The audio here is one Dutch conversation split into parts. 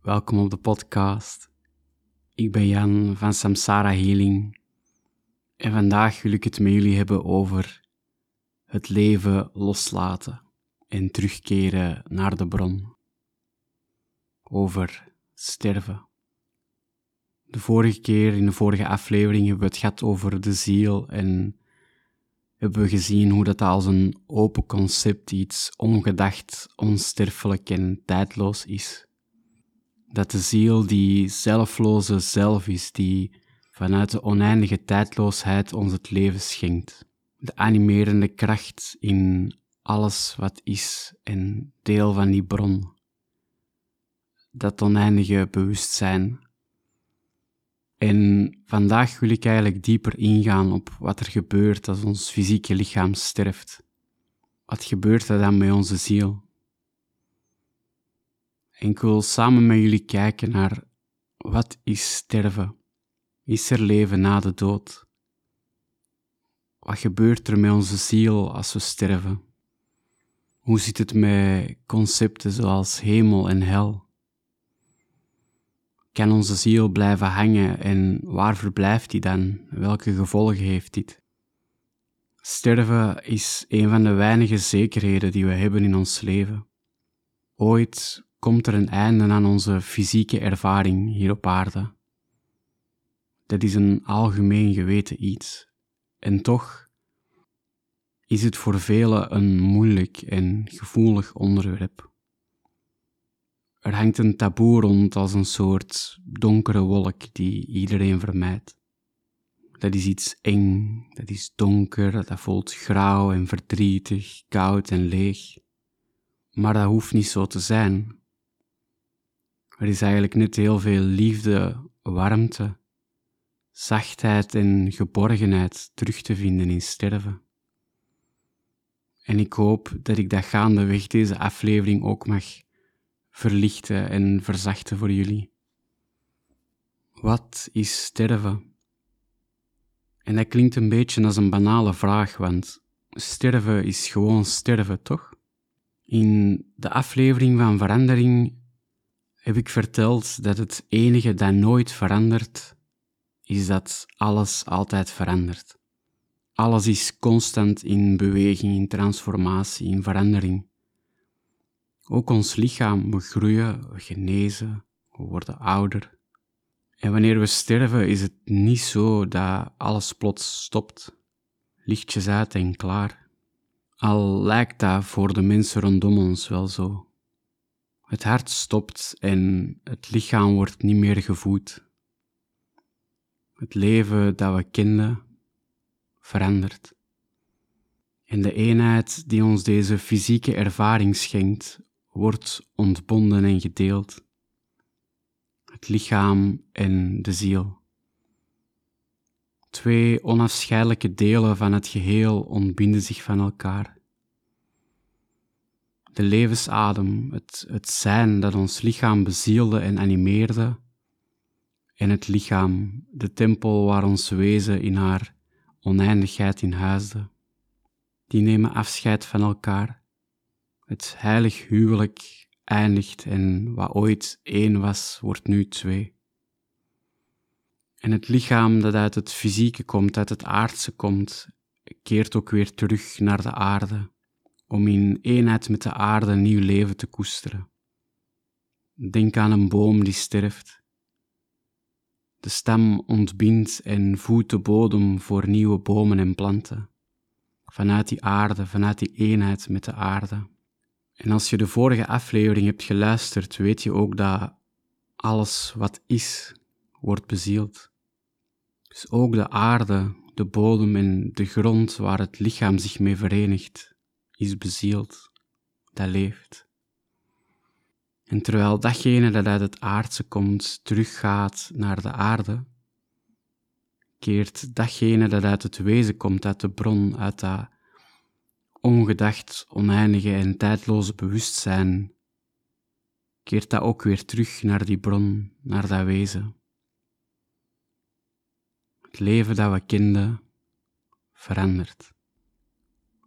Welkom op de podcast. Ik ben Jan van Samsara Healing en vandaag wil ik het met jullie hebben over het leven loslaten en terugkeren naar de bron. Over sterven. De vorige keer, in de vorige aflevering, hebben we het gehad over de ziel en hebben we gezien hoe dat als een open concept iets ongedacht, onsterfelijk en tijdloos is. Dat de ziel die zelfloze zelf is, die vanuit de oneindige tijdloosheid ons het leven schenkt. De animerende kracht in alles wat is en deel van die bron. Dat oneindige bewustzijn en vandaag wil ik eigenlijk dieper ingaan op wat er gebeurt als ons fysieke lichaam sterft. Wat gebeurt er dan met onze ziel? En ik wil samen met jullie kijken naar wat is sterven? Is er leven na de dood? Wat gebeurt er met onze ziel als we sterven? Hoe zit het met concepten zoals hemel en hel? Kan onze ziel blijven hangen en waar verblijft die dan? Welke gevolgen heeft dit? Sterven is een van de weinige zekerheden die we hebben in ons leven. Ooit komt er een einde aan onze fysieke ervaring hier op aarde. Dat is een algemeen geweten iets. En toch is het voor velen een moeilijk en gevoelig onderwerp. Er hangt een taboe rond als een soort donkere wolk die iedereen vermijdt. Dat is iets eng, dat is donker, dat voelt grauw en verdrietig, koud en leeg. Maar dat hoeft niet zo te zijn. Er is eigenlijk net heel veel liefde, warmte, zachtheid en geborgenheid terug te vinden in sterven. En ik hoop dat ik dat gaandeweg deze aflevering ook mag verlichten en verzachten voor jullie. Wat is sterven? En dat klinkt een beetje als een banale vraag, want sterven is gewoon sterven, toch? In de aflevering van verandering heb ik verteld dat het enige dat nooit verandert, is dat alles altijd verandert. Alles is constant in beweging, in transformatie, in verandering. Ook ons lichaam, we groeien, we genezen, we worden ouder. En wanneer we sterven is het niet zo dat alles plots stopt. Lichtjes uit en klaar. Al lijkt dat voor de mensen rondom ons wel zo. Het hart stopt en het lichaam wordt niet meer gevoed. Het leven dat we kenden verandert. En de eenheid die ons deze fysieke ervaring schenkt, wordt ontbonden en gedeeld. Het lichaam en de ziel. Twee onafscheidelijke delen van het geheel ontbinden zich van elkaar. De levensadem, het, het zijn dat ons lichaam bezielde en animeerde, en het lichaam, de tempel waar ons wezen in haar oneindigheid in huisde, die nemen afscheid van elkaar het heilig huwelijk eindigt en wat ooit één was, wordt nu twee. En het lichaam dat uit het fysieke komt, uit het aardse komt, keert ook weer terug naar de aarde, om in eenheid met de aarde nieuw leven te koesteren. Denk aan een boom die sterft. De stam ontbindt en voedt de bodem voor nieuwe bomen en planten. Vanuit die aarde, vanuit die eenheid met de aarde. En als je de vorige aflevering hebt geluisterd, weet je ook dat alles wat is, wordt bezield. Dus ook de aarde, de bodem en de grond waar het lichaam zich mee verenigt, is bezield, dat leeft. En terwijl datgene dat uit het aardse komt teruggaat naar de aarde, keert datgene dat uit het wezen komt, uit de bron, uit dat ongedacht, oneindige en tijdloze bewustzijn, keert dat ook weer terug naar die bron, naar dat wezen. Het leven dat we kenden verandert.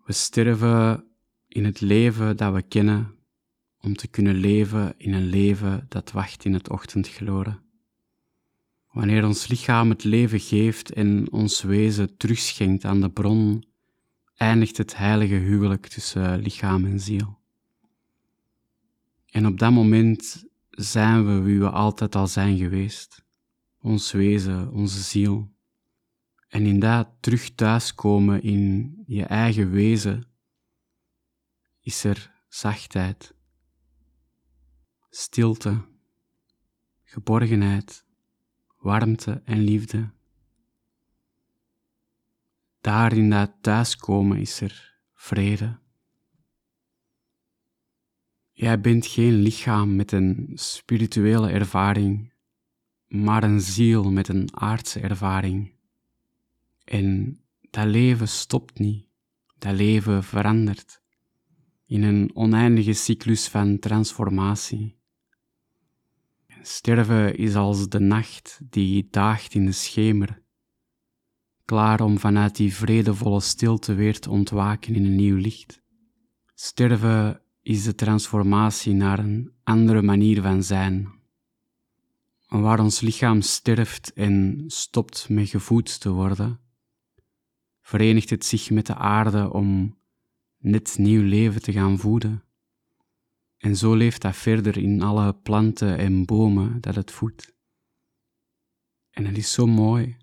We sterven in het leven dat we kennen, om te kunnen leven in een leven dat wacht in het ochtendgloren. Wanneer ons lichaam het leven geeft en ons wezen terugschenkt aan de bron, eindigt het heilige huwelijk tussen lichaam en ziel. En op dat moment zijn we wie we altijd al zijn geweest, ons wezen, onze ziel. En in dat terug thuiskomen in je eigen wezen, is er zachtheid, stilte, geborgenheid, warmte en liefde. Daar in dat thuiskomen is er vrede. Jij bent geen lichaam met een spirituele ervaring, maar een ziel met een aardse ervaring. En dat leven stopt niet, dat leven verandert in een oneindige cyclus van transformatie. Sterven is als de nacht die daagt in de schemer, klaar om vanuit die vredevolle stilte weer te ontwaken in een nieuw licht. Sterven is de transformatie naar een andere manier van zijn. Waar ons lichaam sterft en stopt met gevoed te worden, verenigt het zich met de aarde om net nieuw leven te gaan voeden. En zo leeft dat verder in alle planten en bomen dat het voedt. En het is zo mooi.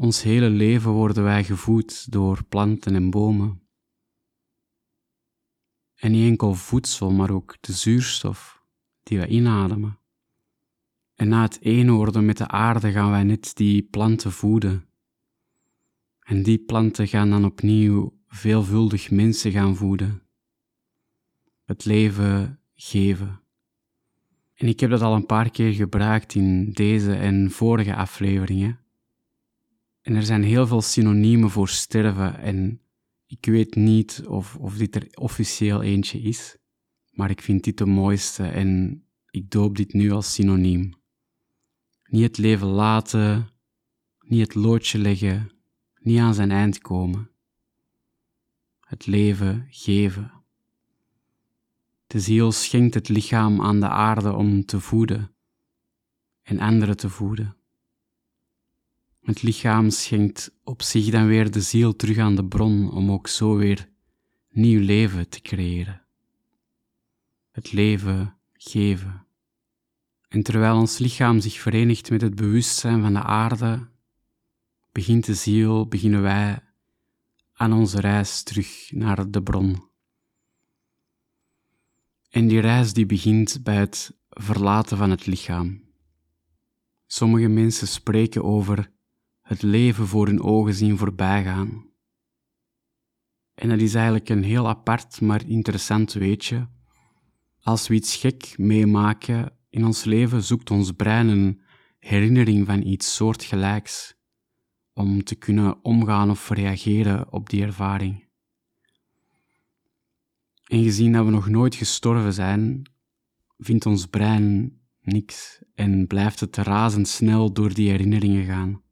Ons hele leven worden wij gevoed door planten en bomen. En niet enkel voedsel, maar ook de zuurstof die we inademen. En na het één worden met de aarde gaan wij net die planten voeden. En die planten gaan dan opnieuw veelvuldig mensen gaan voeden. Het leven geven. En ik heb dat al een paar keer gebruikt in deze en vorige afleveringen. En er zijn heel veel synoniemen voor sterven en ik weet niet of, of dit er officieel eentje is, maar ik vind dit de mooiste en ik doop dit nu als synoniem. Niet het leven laten, niet het loodje leggen, niet aan zijn eind komen. Het leven geven. De ziel schenkt het lichaam aan de aarde om te voeden en anderen te voeden. Het lichaam schenkt op zich dan weer de ziel terug aan de bron om ook zo weer nieuw leven te creëren. Het leven geven. En terwijl ons lichaam zich verenigt met het bewustzijn van de aarde, begint de ziel, beginnen wij aan onze reis terug naar de bron. En die reis die begint bij het verlaten van het lichaam. Sommige mensen spreken over het leven voor hun ogen zien voorbijgaan. En dat is eigenlijk een heel apart, maar interessant weetje. Als we iets gek meemaken in ons leven, zoekt ons brein een herinnering van iets soortgelijks om te kunnen omgaan of reageren op die ervaring. En gezien dat we nog nooit gestorven zijn, vindt ons brein niks en blijft het razendsnel door die herinneringen gaan.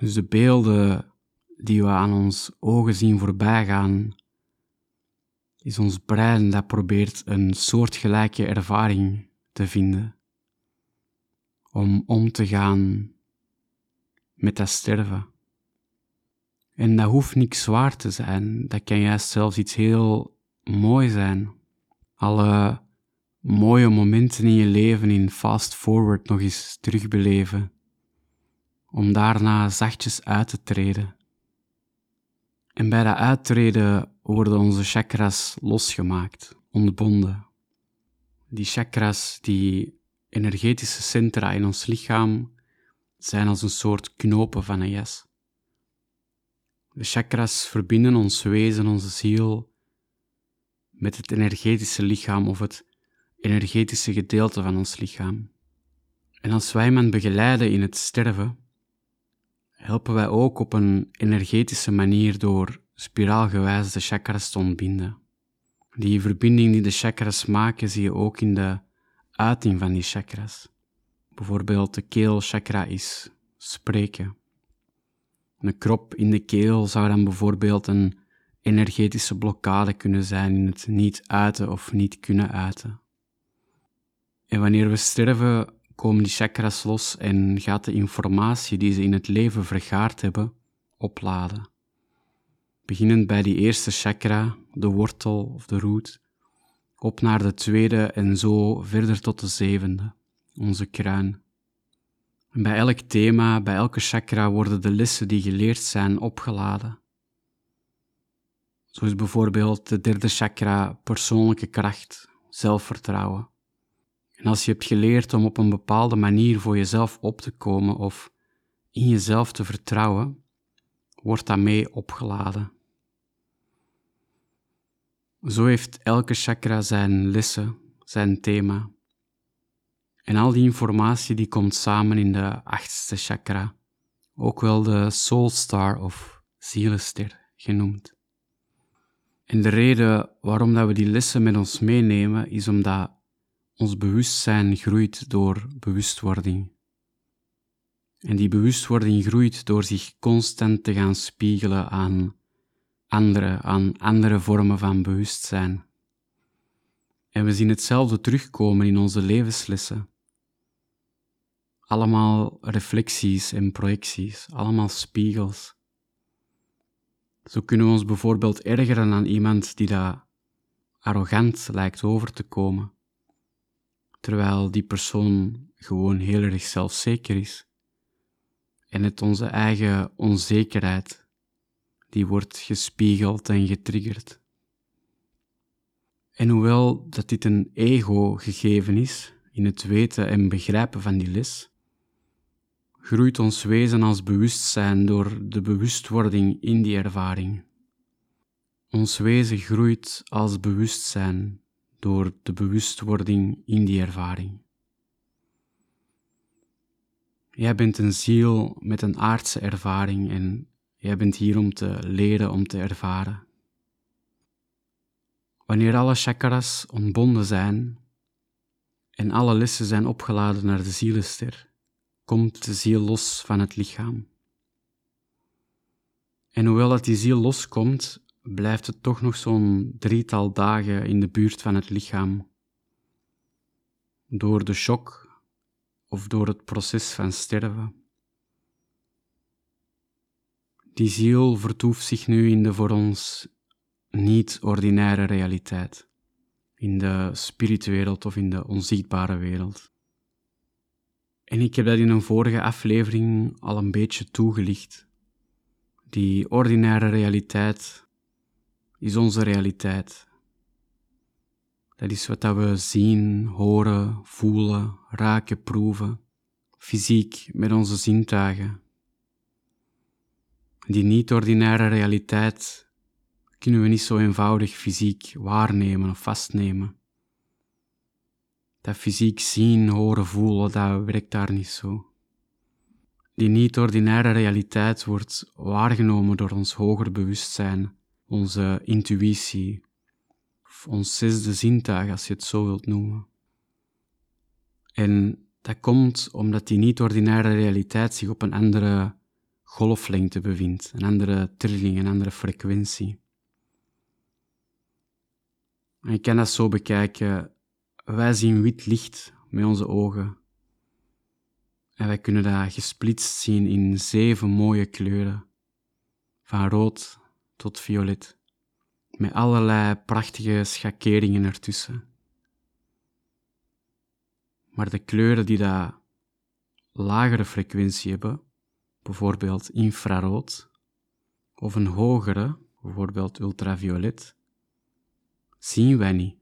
Dus de beelden die we aan ons ogen zien voorbijgaan, is ons brein dat probeert een soortgelijke ervaring te vinden. Om om te gaan met dat sterven. En dat hoeft niks zwaar te zijn, dat kan juist zelfs iets heel mooi zijn. Alle mooie momenten in je leven in fast forward nog eens terugbeleven om daarna zachtjes uit te treden. En bij dat uittreden worden onze chakras losgemaakt, ontbonden. Die chakras, die energetische centra in ons lichaam, zijn als een soort knopen van een jas. De chakras verbinden ons wezen, onze ziel, met het energetische lichaam of het energetische gedeelte van ons lichaam. En als wij men begeleiden in het sterven, helpen wij ook op een energetische manier door spiraalgewijs de chakras te ontbinden. Die verbinding die de chakras maken, zie je ook in de uiting van die chakras. Bijvoorbeeld de keelchakra is spreken. Een krop in de keel zou dan bijvoorbeeld een energetische blokkade kunnen zijn in het niet uiten of niet kunnen uiten. En wanneer we sterven, komen die chakras los en gaat de informatie die ze in het leven vergaard hebben opladen. Beginnend bij die eerste chakra, de wortel of de root, op naar de tweede en zo verder tot de zevende, onze kruin. En bij elk thema, bij elke chakra worden de lessen die geleerd zijn opgeladen. Zo is bijvoorbeeld de derde chakra persoonlijke kracht, zelfvertrouwen. En als je hebt geleerd om op een bepaalde manier voor jezelf op te komen of in jezelf te vertrouwen, wordt dat mee opgeladen. Zo heeft elke chakra zijn lessen, zijn thema. En al die informatie die komt samen in de achtste chakra, ook wel de soul star of zielenster genoemd. En de reden waarom dat we die lessen met ons meenemen, is omdat ons bewustzijn groeit door bewustwording. En die bewustwording groeit door zich constant te gaan spiegelen aan andere, aan andere vormen van bewustzijn. En we zien hetzelfde terugkomen in onze levenslessen. Allemaal reflecties en projecties, allemaal spiegels. Zo kunnen we ons bijvoorbeeld ergeren aan iemand die daar arrogant lijkt over te komen, terwijl die persoon gewoon heel erg zelfzeker is. En het onze eigen onzekerheid, die wordt gespiegeld en getriggerd. En hoewel dat dit een ego gegeven is, in het weten en begrijpen van die les, groeit ons wezen als bewustzijn door de bewustwording in die ervaring. Ons wezen groeit als bewustzijn door de bewustwording in die ervaring. Jij bent een ziel met een aardse ervaring en jij bent hier om te leren, om te ervaren. Wanneer alle chakras ontbonden zijn en alle lessen zijn opgeladen naar de zielenster, komt de ziel los van het lichaam. En hoewel dat die ziel loskomt, blijft het toch nog zo'n drietal dagen in de buurt van het lichaam. Door de shock of door het proces van sterven. Die ziel vertoeft zich nu in de voor ons niet ordinaire realiteit, in de spiritwereld of in de onzichtbare wereld. En ik heb dat in een vorige aflevering al een beetje toegelicht. Die ordinaire realiteit is onze realiteit. Dat is wat we zien, horen, voelen, raken, proeven, fysiek met onze zintuigen. Die niet-ordinaire realiteit kunnen we niet zo eenvoudig fysiek waarnemen of vastnemen. Dat fysiek zien, horen, voelen, dat werkt daar niet zo. Die niet-ordinaire realiteit wordt waargenomen door ons hoger bewustzijn, onze intuïtie, of ons zesde zintuig, als je het zo wilt noemen. En dat komt omdat die niet-ordinaire realiteit zich op een andere golflengte bevindt, een andere trilling, een andere frequentie. En je kan dat zo bekijken wij zien wit licht met onze ogen. En wij kunnen dat gesplitst zien in zeven mooie kleuren, van rood tot violet, met allerlei prachtige schakeringen ertussen. Maar de kleuren die dat lagere frequentie hebben, bijvoorbeeld infrarood, of een hogere, bijvoorbeeld ultraviolet, zien wij niet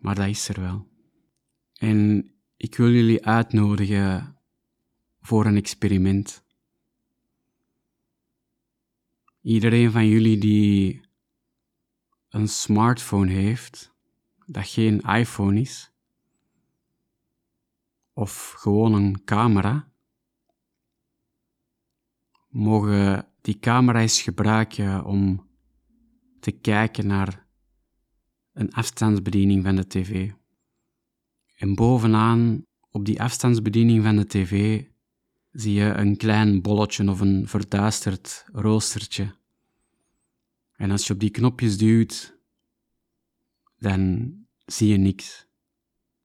maar dat is er wel. En ik wil jullie uitnodigen voor een experiment. Iedereen van jullie die een smartphone heeft, dat geen iPhone is, of gewoon een camera, mogen die camera eens gebruiken om te kijken naar een afstandsbediening van de tv. En bovenaan, op die afstandsbediening van de tv, zie je een klein bolletje of een verduisterd roostertje. En als je op die knopjes duwt, dan zie je niks.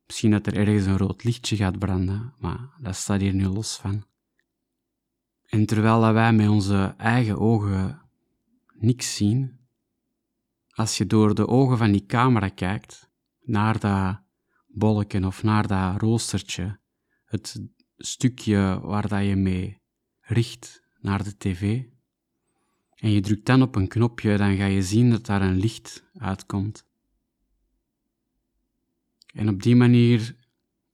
Misschien dat er ergens een rood lichtje gaat branden, maar dat staat hier nu los van. En terwijl wij met onze eigen ogen niks zien, als je door de ogen van die camera kijkt, naar dat bolletje of naar dat roostertje, het stukje waar dat je mee richt naar de tv, en je drukt dan op een knopje, dan ga je zien dat daar een licht uitkomt. En op die manier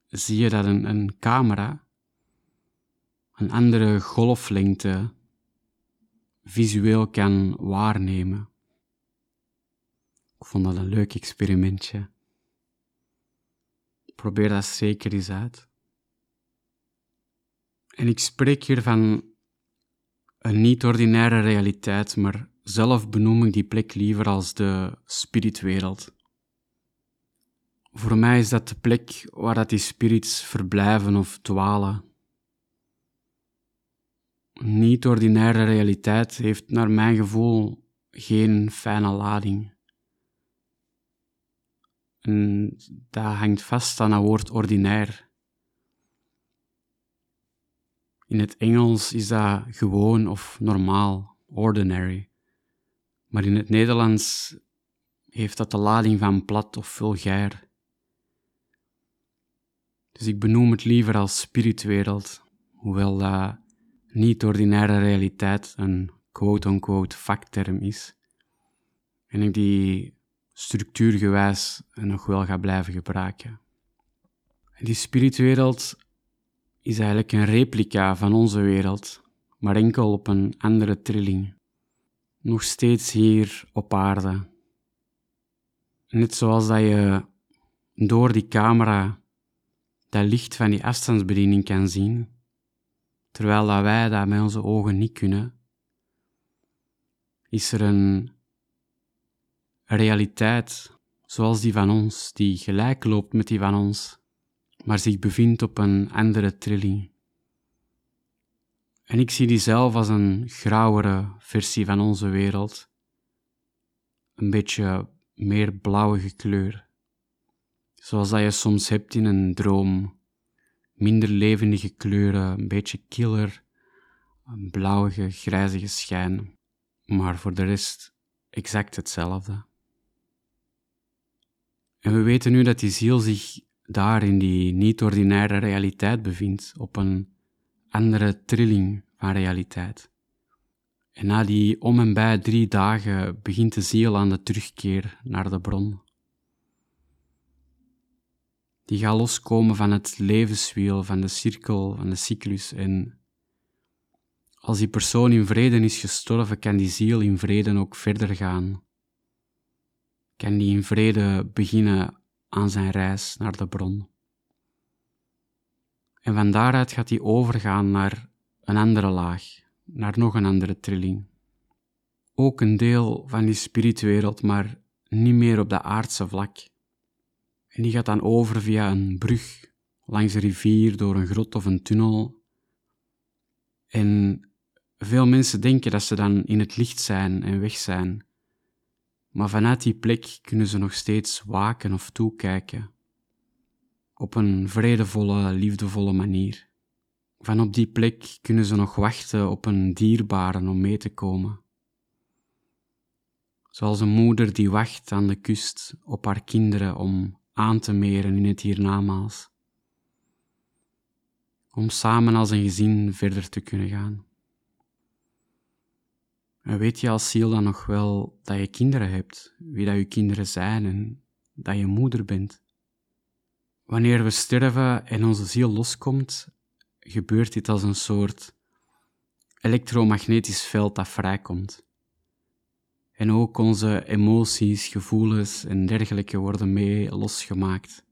zie je dat een, een camera een andere golflengte visueel kan waarnemen. Ik vond dat een leuk experimentje. Probeer dat zeker eens uit. En ik spreek hier van een niet-ordinaire realiteit, maar zelf benoem ik die plek liever als de spiritwereld. Voor mij is dat de plek waar dat die spirits verblijven of dwalen. Niet-ordinaire realiteit heeft naar mijn gevoel geen fijne lading. En dat hangt vast aan het woord ordinair. In het Engels is dat gewoon of normaal, ordinary. Maar in het Nederlands heeft dat de lading van plat of vulgair. Dus ik benoem het liever als spiritwereld, hoewel dat niet-ordinaire realiteit een quote-unquote vakterm is. En ik die structuurgewijs nog wel ga blijven gebruiken. Die spiritwereld is eigenlijk een replica van onze wereld, maar enkel op een andere trilling. Nog steeds hier op aarde. Net zoals dat je door die camera dat licht van die afstandsbediening kan zien, terwijl dat wij dat met onze ogen niet kunnen, is er een realiteit zoals die van ons, die gelijk loopt met die van ons, maar zich bevindt op een andere trilling. En ik zie die zelf als een grauwere versie van onze wereld, een beetje meer blauwige kleur, zoals dat je soms hebt in een droom, minder levendige kleuren, een beetje killer, een blauwige, grijzige schijn, maar voor de rest exact hetzelfde. En we weten nu dat die ziel zich daar in die niet-ordinaire realiteit bevindt, op een andere trilling van realiteit. En na die om en bij drie dagen begint de ziel aan de terugkeer naar de bron. Die gaat loskomen van het levenswiel, van de cirkel, van de cyclus. En als die persoon in vrede is gestorven, kan die ziel in vrede ook verder gaan. Kan die in vrede beginnen aan zijn reis naar de bron. En van daaruit gaat hij overgaan naar een andere laag, naar nog een andere trilling. Ook een deel van die spiritwereld, maar niet meer op de aardse vlak. En die gaat dan over via een brug, langs een rivier, door een grot of een tunnel. En veel mensen denken dat ze dan in het licht zijn en weg zijn. Maar vanuit die plek kunnen ze nog steeds waken of toekijken. Op een vredevolle, liefdevolle manier. Van op die plek kunnen ze nog wachten op een dierbare om mee te komen. Zoals een moeder die wacht aan de kust op haar kinderen om aan te meren in het hiernamaals. Om samen als een gezin verder te kunnen gaan. En weet je als ziel dan nog wel dat je kinderen hebt, wie dat je kinderen zijn en dat je moeder bent? Wanneer we sterven en onze ziel loskomt, gebeurt dit als een soort elektromagnetisch veld dat vrijkomt. En ook onze emoties, gevoelens en dergelijke worden mee losgemaakt.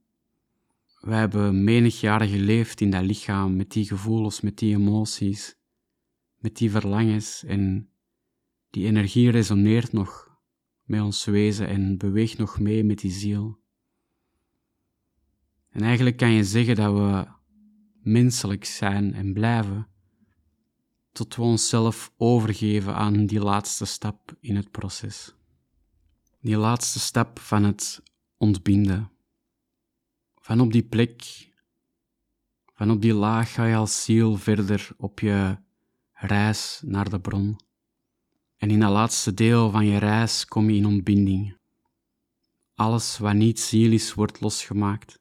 We hebben menig jaren geleefd in dat lichaam met die gevoelens, met die emoties, met die verlangens en die energie resoneert nog met ons wezen en beweegt nog mee met die ziel. En eigenlijk kan je zeggen dat we menselijk zijn en blijven, tot we onszelf overgeven aan die laatste stap in het proces. Die laatste stap van het ontbinden. Van op die plek, van op die laag ga je als ziel verder op je reis naar de bron. En in dat laatste deel van je reis kom je in ontbinding. Alles wat niet ziel is, wordt losgemaakt.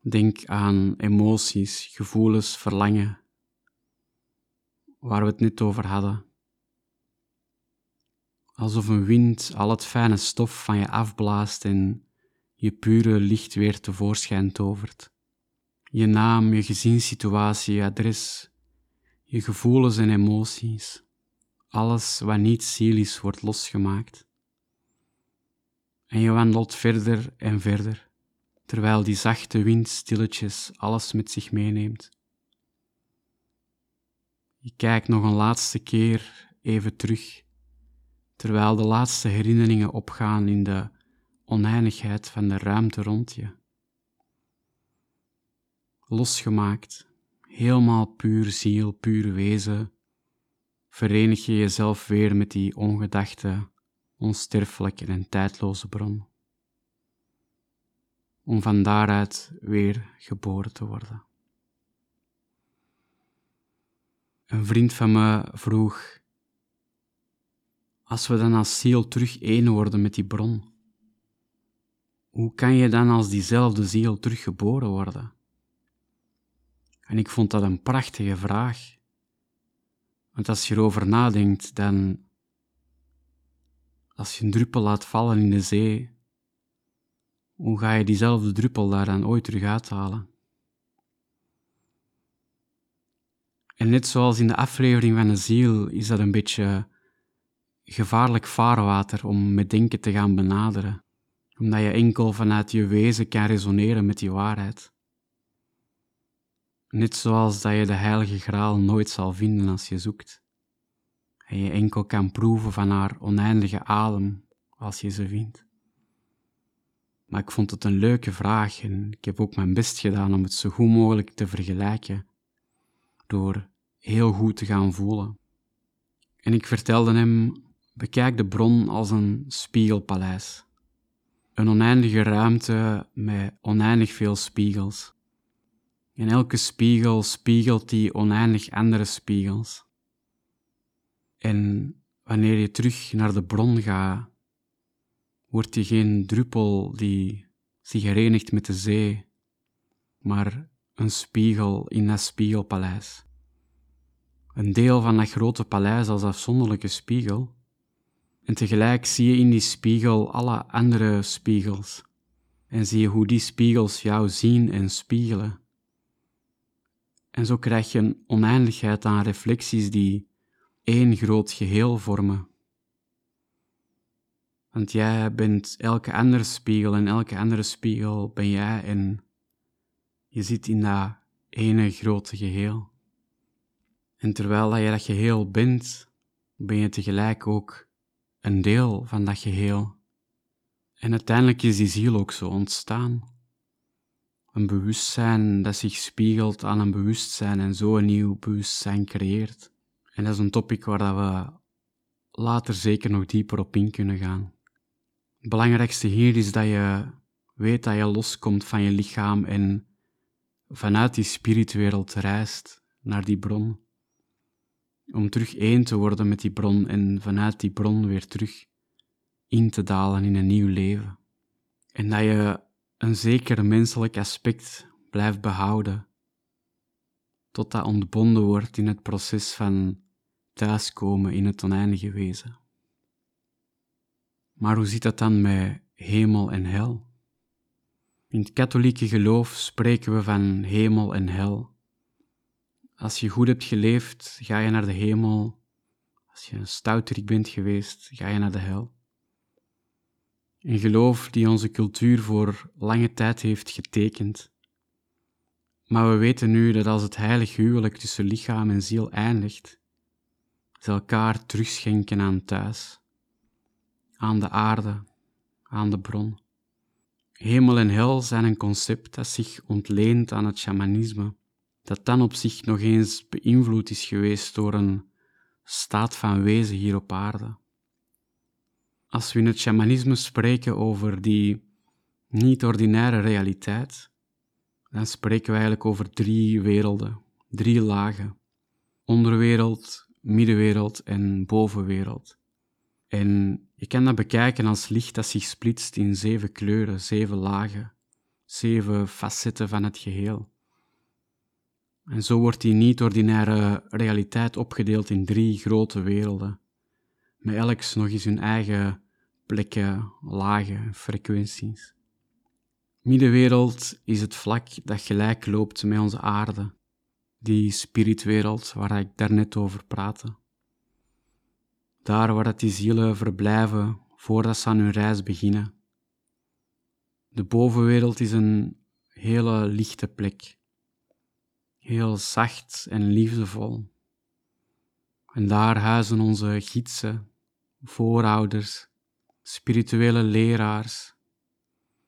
Denk aan emoties, gevoelens, verlangen, waar we het net over hadden. Alsof een wind al het fijne stof van je afblaast en je pure licht weer tevoorschijn tovert. Je naam, je gezinssituatie, je adres, je gevoelens en emoties. Alles wat niet ziel is, wordt losgemaakt. En je wandelt verder en verder, terwijl die zachte wind stilletjes alles met zich meeneemt. Je kijkt nog een laatste keer even terug, terwijl de laatste herinneringen opgaan in de oneindigheid van de ruimte rond je. Losgemaakt, helemaal puur ziel, puur wezen, verenig je jezelf weer met die ongedachte, onsterfelijke en tijdloze bron. Om van daaruit weer geboren te worden. Een vriend van me vroeg: Als we dan als ziel terug één worden met die bron, hoe kan je dan als diezelfde ziel teruggeboren worden? En ik vond dat een prachtige vraag. Want als je erover nadenkt, dan. Als je een druppel laat vallen in de zee, hoe ga je diezelfde druppel daar dan ooit terug uithalen? En net zoals in de aflevering van de ziel is dat een beetje gevaarlijk vaarwater om met denken te gaan benaderen, omdat je enkel vanuit je wezen kan resoneren met die waarheid. Net zoals dat je de heilige graal nooit zal vinden als je zoekt. En je enkel kan proeven van haar oneindige adem als je ze vindt. Maar ik vond het een leuke vraag en ik heb ook mijn best gedaan om het zo goed mogelijk te vergelijken door heel goed te gaan voelen. En ik vertelde hem: bekijk de bron als een spiegelpaleis. Een oneindige ruimte met oneindig veel spiegels. In elke spiegel spiegelt die oneindig andere spiegels. En wanneer je terug naar de bron gaat, wordt je geen druppel die zich herenigt met de zee, maar een spiegel in dat spiegelpaleis. Een deel van dat grote paleis als afzonderlijke spiegel. En tegelijk zie je in die spiegel alle andere spiegels. En zie je hoe die spiegels jou zien en spiegelen. En zo krijg je een oneindigheid aan reflecties die één groot geheel vormen. Want jij bent elke andere spiegel en elke andere spiegel ben jij en je zit in dat ene grote geheel. En terwijl dat je dat geheel bent, ben je tegelijk ook een deel van dat geheel. En uiteindelijk is die ziel ook zo ontstaan een bewustzijn dat zich spiegelt aan een bewustzijn en zo een nieuw bewustzijn creëert. En dat is een topic waar dat we later zeker nog dieper op in kunnen gaan. Het belangrijkste hier is dat je weet dat je loskomt van je lichaam en vanuit die spiritwereld reist naar die bron. Om terug één te worden met die bron en vanuit die bron weer terug in te dalen in een nieuw leven. En dat je een zeker menselijk aspect blijft behouden, tot dat ontbonden wordt in het proces van thuiskomen in het oneindige wezen. Maar hoe zit dat dan met hemel en hel? In het katholieke geloof spreken we van hemel en hel. Als je goed hebt geleefd, ga je naar de hemel. Als je een stouterik bent geweest, ga je naar de hel. Een geloof die onze cultuur voor lange tijd heeft getekend. Maar we weten nu dat als het heilig huwelijk tussen lichaam en ziel eindigt, ze elkaar terugschenken aan thuis, aan de aarde, aan de bron. Hemel en hel zijn een concept dat zich ontleent aan het shamanisme, dat dan op zich nog eens beïnvloed is geweest door een staat van wezen hier op aarde. Als we in het shamanisme spreken over die niet-ordinaire realiteit, dan spreken we eigenlijk over drie werelden, drie lagen. Onderwereld, middenwereld en bovenwereld. En je kan dat bekijken als licht dat zich splitst in zeven kleuren, zeven lagen, zeven facetten van het geheel. En zo wordt die niet-ordinaire realiteit opgedeeld in drie grote werelden, met elk nog eens hun eigen plekken, lagen, frequenties. Middenwereld is het vlak dat gelijk loopt met onze aarde, die spiritwereld waar ik daarnet over praatte. Daar waar die zielen verblijven voordat ze aan hun reis beginnen. De bovenwereld is een hele lichte plek, heel zacht en liefdevol. En daar huizen onze gidsen, voorouders, spirituele leraars,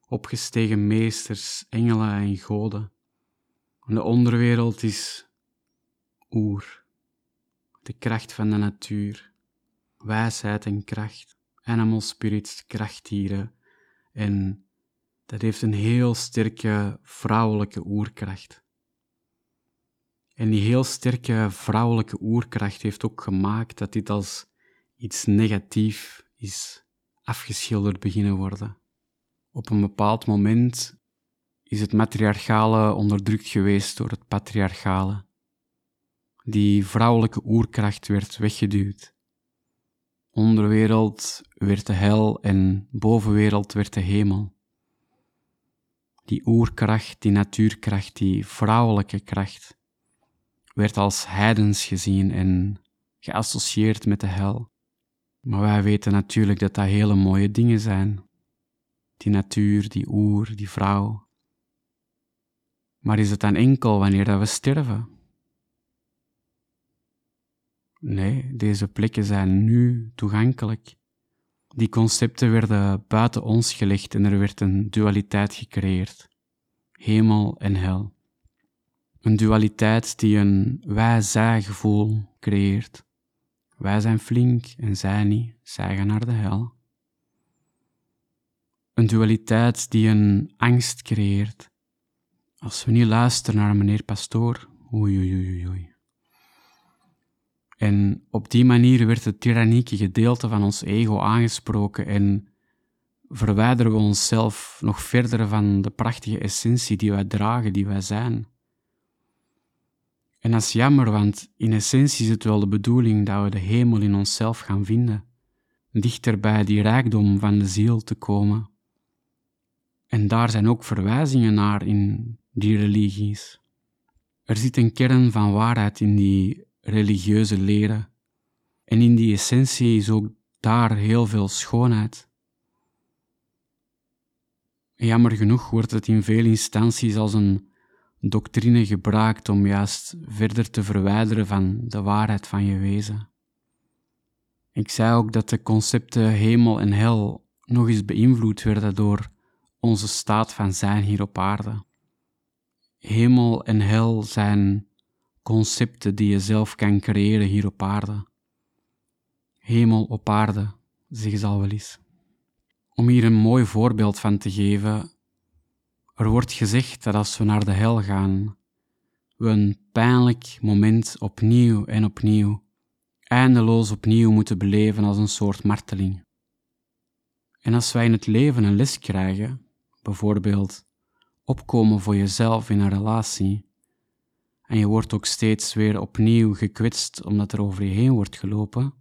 opgestegen meesters, engelen en goden. En de onderwereld is oer, de kracht van de natuur, wijsheid en kracht, animal spirits, krachtdieren. En dat heeft een heel sterke vrouwelijke oerkracht. En die heel sterke vrouwelijke oerkracht heeft ook gemaakt dat dit als iets negatief is afgeschilderd beginnen worden. Op een bepaald moment is het matriarchale onderdrukt geweest door het patriarchale. Die vrouwelijke oerkracht werd weggeduwd. Onderwereld werd de hel en bovenwereld werd de hemel. Die oerkracht, die natuurkracht, die vrouwelijke kracht, werd als heidens gezien en geassocieerd met de hel. Maar wij weten natuurlijk dat dat hele mooie dingen zijn. Die natuur, die oer, die vrouw. Maar is het dan enkel wanneer dat we sterven? Nee, deze plekken zijn nu toegankelijk. Die concepten werden buiten ons gelegd en er werd een dualiteit gecreëerd. Hemel en hel. Een dualiteit die een wij-zij gevoel creëert. Wij zijn flink en zij niet, zij gaan naar de hel. Een dualiteit die een angst creëert. Als we niet luisteren naar meneer pastoor, oei oei oei oei. En op die manier werd het tyrannieke gedeelte van ons ego aangesproken en verwijderen we onszelf nog verder van de prachtige essentie die wij dragen, die wij zijn. En dat is jammer, want in essentie is het wel de bedoeling dat we de hemel in onszelf gaan vinden, dichter bij die rijkdom van de ziel te komen. En daar zijn ook verwijzingen naar in die religies. Er zit een kern van waarheid in die religieuze leren. En in die essentie is ook daar heel veel schoonheid. Jammer genoeg wordt het in veel instanties als een doctrine gebruikt om juist verder te verwijderen van de waarheid van je wezen. Ik zei ook dat de concepten hemel en hel nog eens beïnvloed werden door onze staat van zijn hier op aarde. Hemel en hel zijn concepten die je zelf kan creëren hier op aarde. Hemel op aarde, zeg ze al wel eens. Om hier een mooi voorbeeld van te geven, er wordt gezegd dat als we naar de hel gaan, we een pijnlijk moment opnieuw en opnieuw, eindeloos opnieuw moeten beleven als een soort marteling. En als wij in het leven een les krijgen, bijvoorbeeld opkomen voor jezelf in een relatie, en je wordt ook steeds weer opnieuw gekwetst omdat er over je heen wordt gelopen,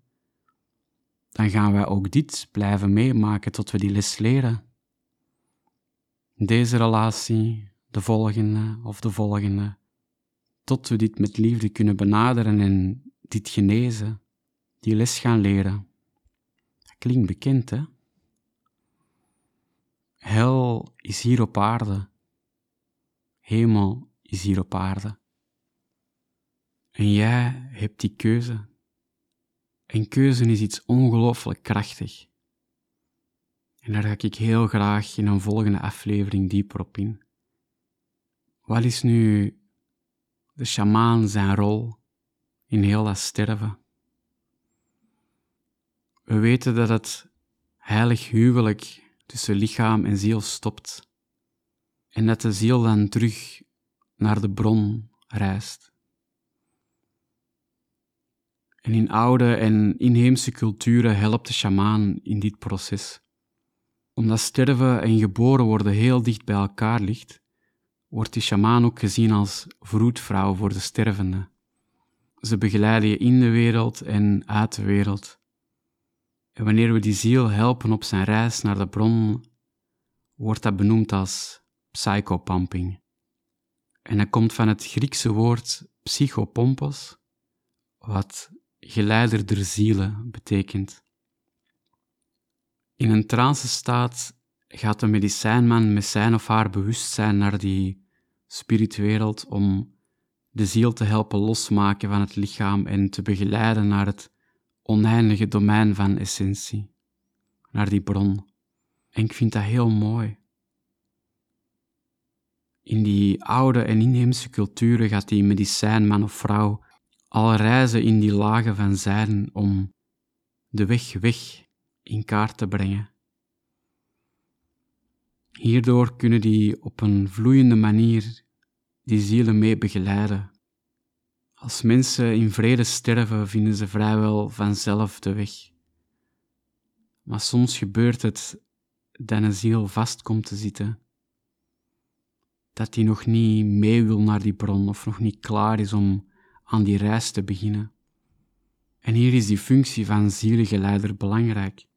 dan gaan wij ook dit blijven meemaken tot we die les leren deze relatie, de volgende of de volgende, tot we dit met liefde kunnen benaderen en dit genezen, die les gaan leren. Dat klinkt bekend, hè? Hel is hier op aarde. Hemel is hier op aarde. En jij hebt die keuze. En keuze is iets ongelooflijk krachtig. En daar ga ik heel graag in een volgende aflevering dieper op in. Wat is nu de shamaan zijn rol in heel dat sterven? We weten dat het heilig huwelijk tussen lichaam en ziel stopt en dat de ziel dan terug naar de bron reist. En in oude en inheemse culturen helpt de shamaan in dit proces. Omdat sterven en geboren worden heel dicht bij elkaar ligt, wordt die shamaan ook gezien als vroedvrouw voor de stervende. Ze begeleiden je in de wereld en uit de wereld. En wanneer we die ziel helpen op zijn reis naar de bron, wordt dat benoemd als psychopumping. En dat komt van het Griekse woord psychopompos, wat geleider der zielen betekent. In een trance-staat gaat de medicijnman met zijn of haar bewustzijn naar die spiritwereld om de ziel te helpen losmaken van het lichaam en te begeleiden naar het oneindige domein van essentie, naar die bron. En ik vind dat heel mooi. In die oude en inheemse culturen gaat die medicijnman of vrouw al reizen in die lagen van zijn om de weg weg in kaart te brengen. Hierdoor kunnen die op een vloeiende manier die zielen mee begeleiden. Als mensen in vrede sterven, vinden ze vrijwel vanzelf de weg. Maar soms gebeurt het dat een ziel vast komt te zitten. Dat die nog niet mee wil naar die bron of nog niet klaar is om aan die reis te beginnen. En hier is die functie van zielengeleider belangrijk,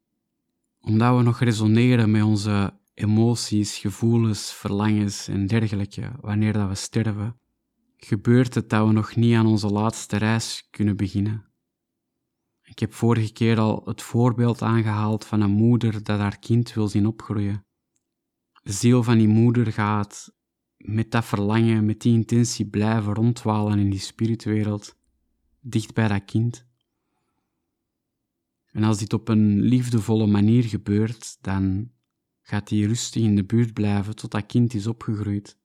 omdat we nog resoneren met onze emoties, gevoelens, verlangens en dergelijke wanneer dat we sterven, gebeurt het dat we nog niet aan onze laatste reis kunnen beginnen. Ik heb vorige keer al het voorbeeld aangehaald van een moeder dat haar kind wil zien opgroeien. De ziel van die moeder gaat met dat verlangen, met die intentie blijven rondwalen in die spiritwereld, dicht bij dat kind. En als dit op een liefdevolle manier gebeurt, dan gaat hij rustig in de buurt blijven tot dat kind is opgegroeid,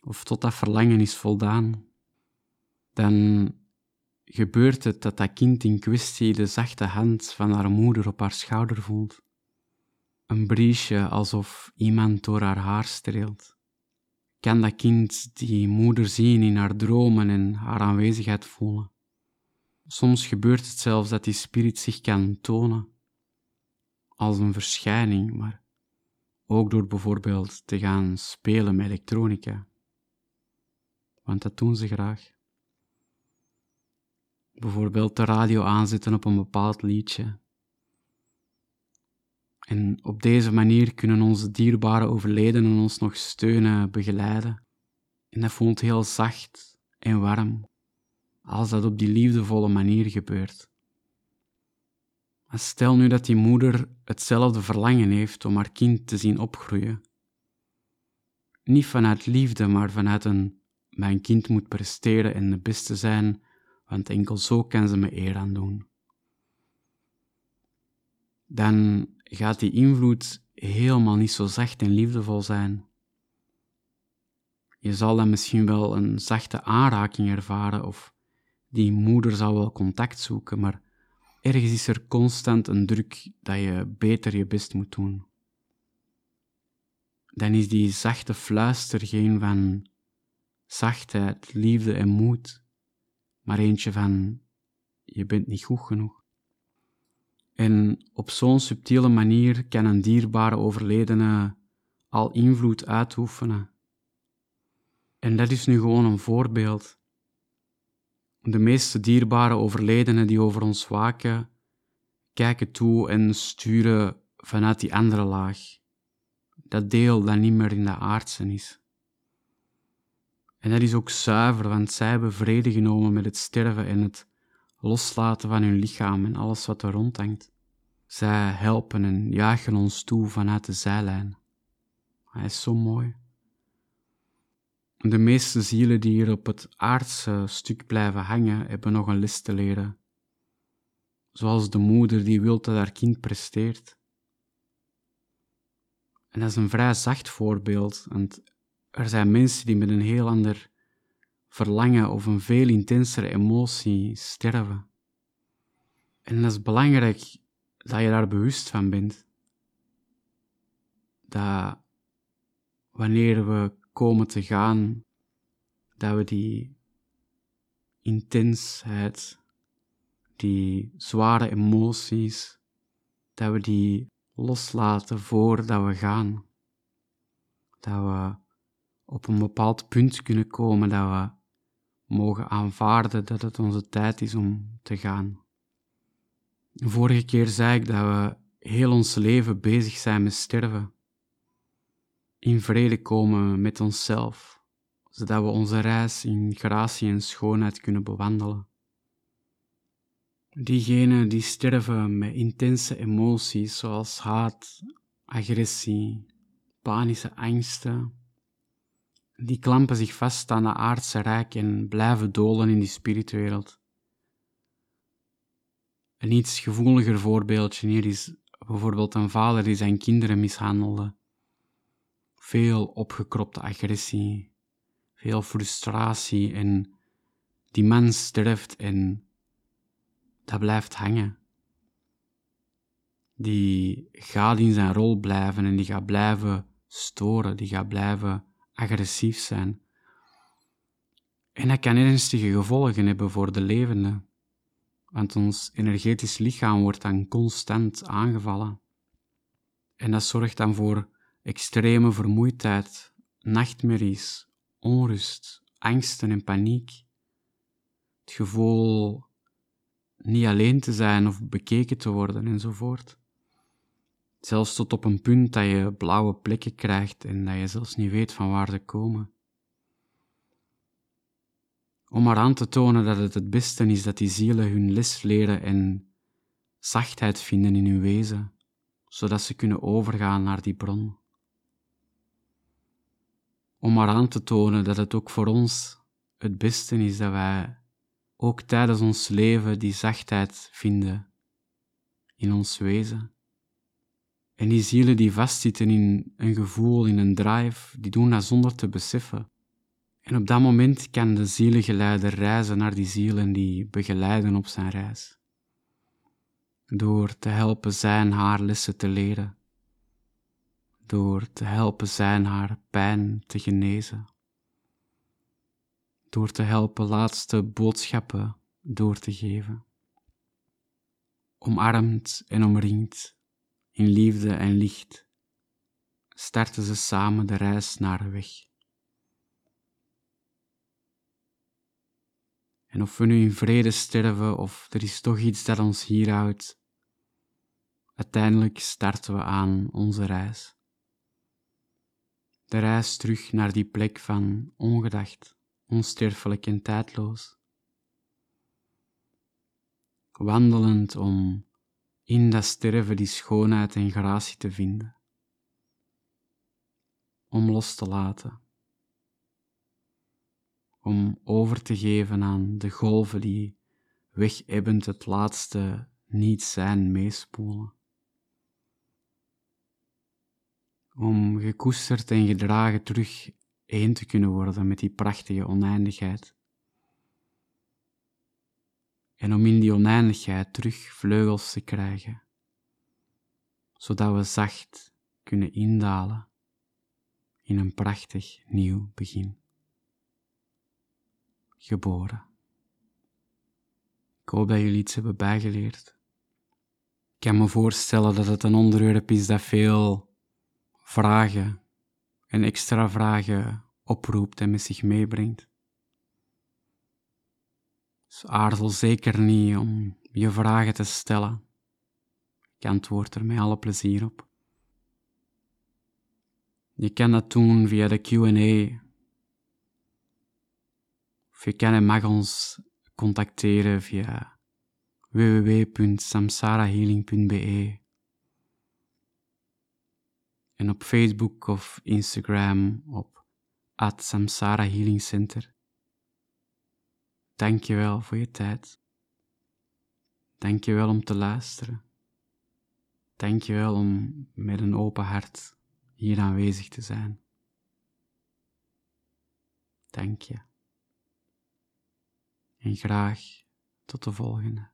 of tot dat verlangen is voldaan. Dan gebeurt het dat dat kind in kwestie de zachte hand van haar moeder op haar schouder voelt. Een briesje alsof iemand door haar haar streelt kan dat kind die moeder zien in haar dromen en haar aanwezigheid voelen. Soms gebeurt het zelfs dat die spirit zich kan tonen als een verschijning, maar ook door bijvoorbeeld te gaan spelen met elektronica. Want dat doen ze graag. Bijvoorbeeld de radio aanzetten op een bepaald liedje en op deze manier kunnen onze dierbare overledenen ons nog steunen, begeleiden. En dat voelt heel zacht en warm, als dat op die liefdevolle manier gebeurt. Maar stel nu dat die moeder hetzelfde verlangen heeft om haar kind te zien opgroeien. Niet vanuit liefde, maar vanuit een mijn kind moet presteren en de beste zijn, want enkel zo kan ze me eer aan doen. Dan gaat die invloed helemaal niet zo zacht en liefdevol zijn. Je zal dan misschien wel een zachte aanraking ervaren of die moeder zal wel contact zoeken, maar ergens is er constant een druk dat je beter je best moet doen. Dan is die zachte fluister geen van zachtheid, liefde en moed, maar eentje van je bent niet goed genoeg. En op zo'n subtiele manier kan een dierbare overledene al invloed uitoefenen. En dat is nu gewoon een voorbeeld. De meeste dierbare overledenen die over ons waken, kijken toe en sturen vanuit die andere laag. Dat deel dat niet meer in de aardse is. En dat is ook zuiver, want zij hebben vrede genomen met het sterven en het loslaten van hun lichaam en alles wat er rondhangt. Zij helpen en jagen ons toe vanuit de zijlijn. Hij is zo mooi. De meeste zielen die hier op het aardse stuk blijven hangen, hebben nog een les te leren. Zoals de moeder die wil dat haar kind presteert. En dat is een vrij zacht voorbeeld, want er zijn mensen die met een heel ander verlangen of een veel intensere emotie sterven. En dat is belangrijk dat je daar bewust van bent. dat wanneer we komen te gaan, dat we die intensheid, die zware emoties, dat we die loslaten voordat we gaan. Dat we op een bepaald punt kunnen komen dat we mogen aanvaarden dat het onze tijd is om te gaan. Vorige keer zei ik dat we heel ons leven bezig zijn met sterven. In vrede komen met onszelf, zodat we onze reis in gratie en schoonheid kunnen bewandelen. Diegenen die sterven met intense emoties zoals haat, agressie, panische angsten, die klampen zich vast aan de aardse rijk en blijven dolen in die spiritwereld. Een iets gevoeliger voorbeeldje hier is bijvoorbeeld een vader die zijn kinderen mishandelde. Veel opgekropte agressie, veel frustratie en die sterft en dat blijft hangen. Die gaat in zijn rol blijven en die gaat blijven storen, die gaat blijven agressief zijn. En dat kan ernstige gevolgen hebben voor de levende, want ons energetisch lichaam wordt dan constant aangevallen. En dat zorgt dan voor extreme vermoeidheid, nachtmerries, onrust, angsten en paniek. Het gevoel niet alleen te zijn of bekeken te worden enzovoort. Zelfs tot op een punt dat je blauwe plekken krijgt en dat je zelfs niet weet van waar ze komen. Om maar aan te tonen dat het het beste is dat die zielen hun les leren en zachtheid vinden in hun wezen, zodat ze kunnen overgaan naar die bron. Om maar aan te tonen dat het ook voor ons het beste is dat wij ook tijdens ons leven die zachtheid vinden in ons wezen. En die zielen die vastzitten in een gevoel, in een drive, die doen dat zonder te beseffen. En op dat moment kan de zielengeleider reizen naar die zielen die begeleiden op zijn reis. Door te helpen zijn haar lessen te leren. Door te helpen zijn haar pijn te genezen door te helpen laatste boodschappen door te geven. Omarmd en omringd in liefde en licht, starten ze samen de reis naar de weg. En of we nu in vrede sterven of er is toch iets dat ons hier houdt, uiteindelijk starten we aan onze reis. De reis terug naar die plek van ongedacht onsterfelijk en tijdloos. Wandelend om in dat sterven die schoonheid en gratie te vinden. Om los te laten. Om over te geven aan de golven die wegebbend het laatste niet zijn meespoelen. Om gekoesterd en gedragen terug één te kunnen worden met die prachtige oneindigheid. En om in die oneindigheid terug vleugels te krijgen, zodat we zacht kunnen indalen in een prachtig nieuw begin. Geboren. Ik hoop dat jullie iets hebben bijgeleerd. Ik kan me voorstellen dat het een onderwerp is dat veel vragen en extra vragen oproept en met zich meebrengt. Dus aarzel zeker niet om je vragen te stellen. Ik antwoord er met alle plezier op. Je kan dat doen via de Q&A. Of je kan en mag ons contacteren via www.samsarahealing.be en op Facebook of Instagram op Samsara Healing Center. Dank je wel voor je tijd. Dank je wel om te luisteren. Dank je wel om met een open hart hier aanwezig te zijn. Dank je. En graag tot de volgende.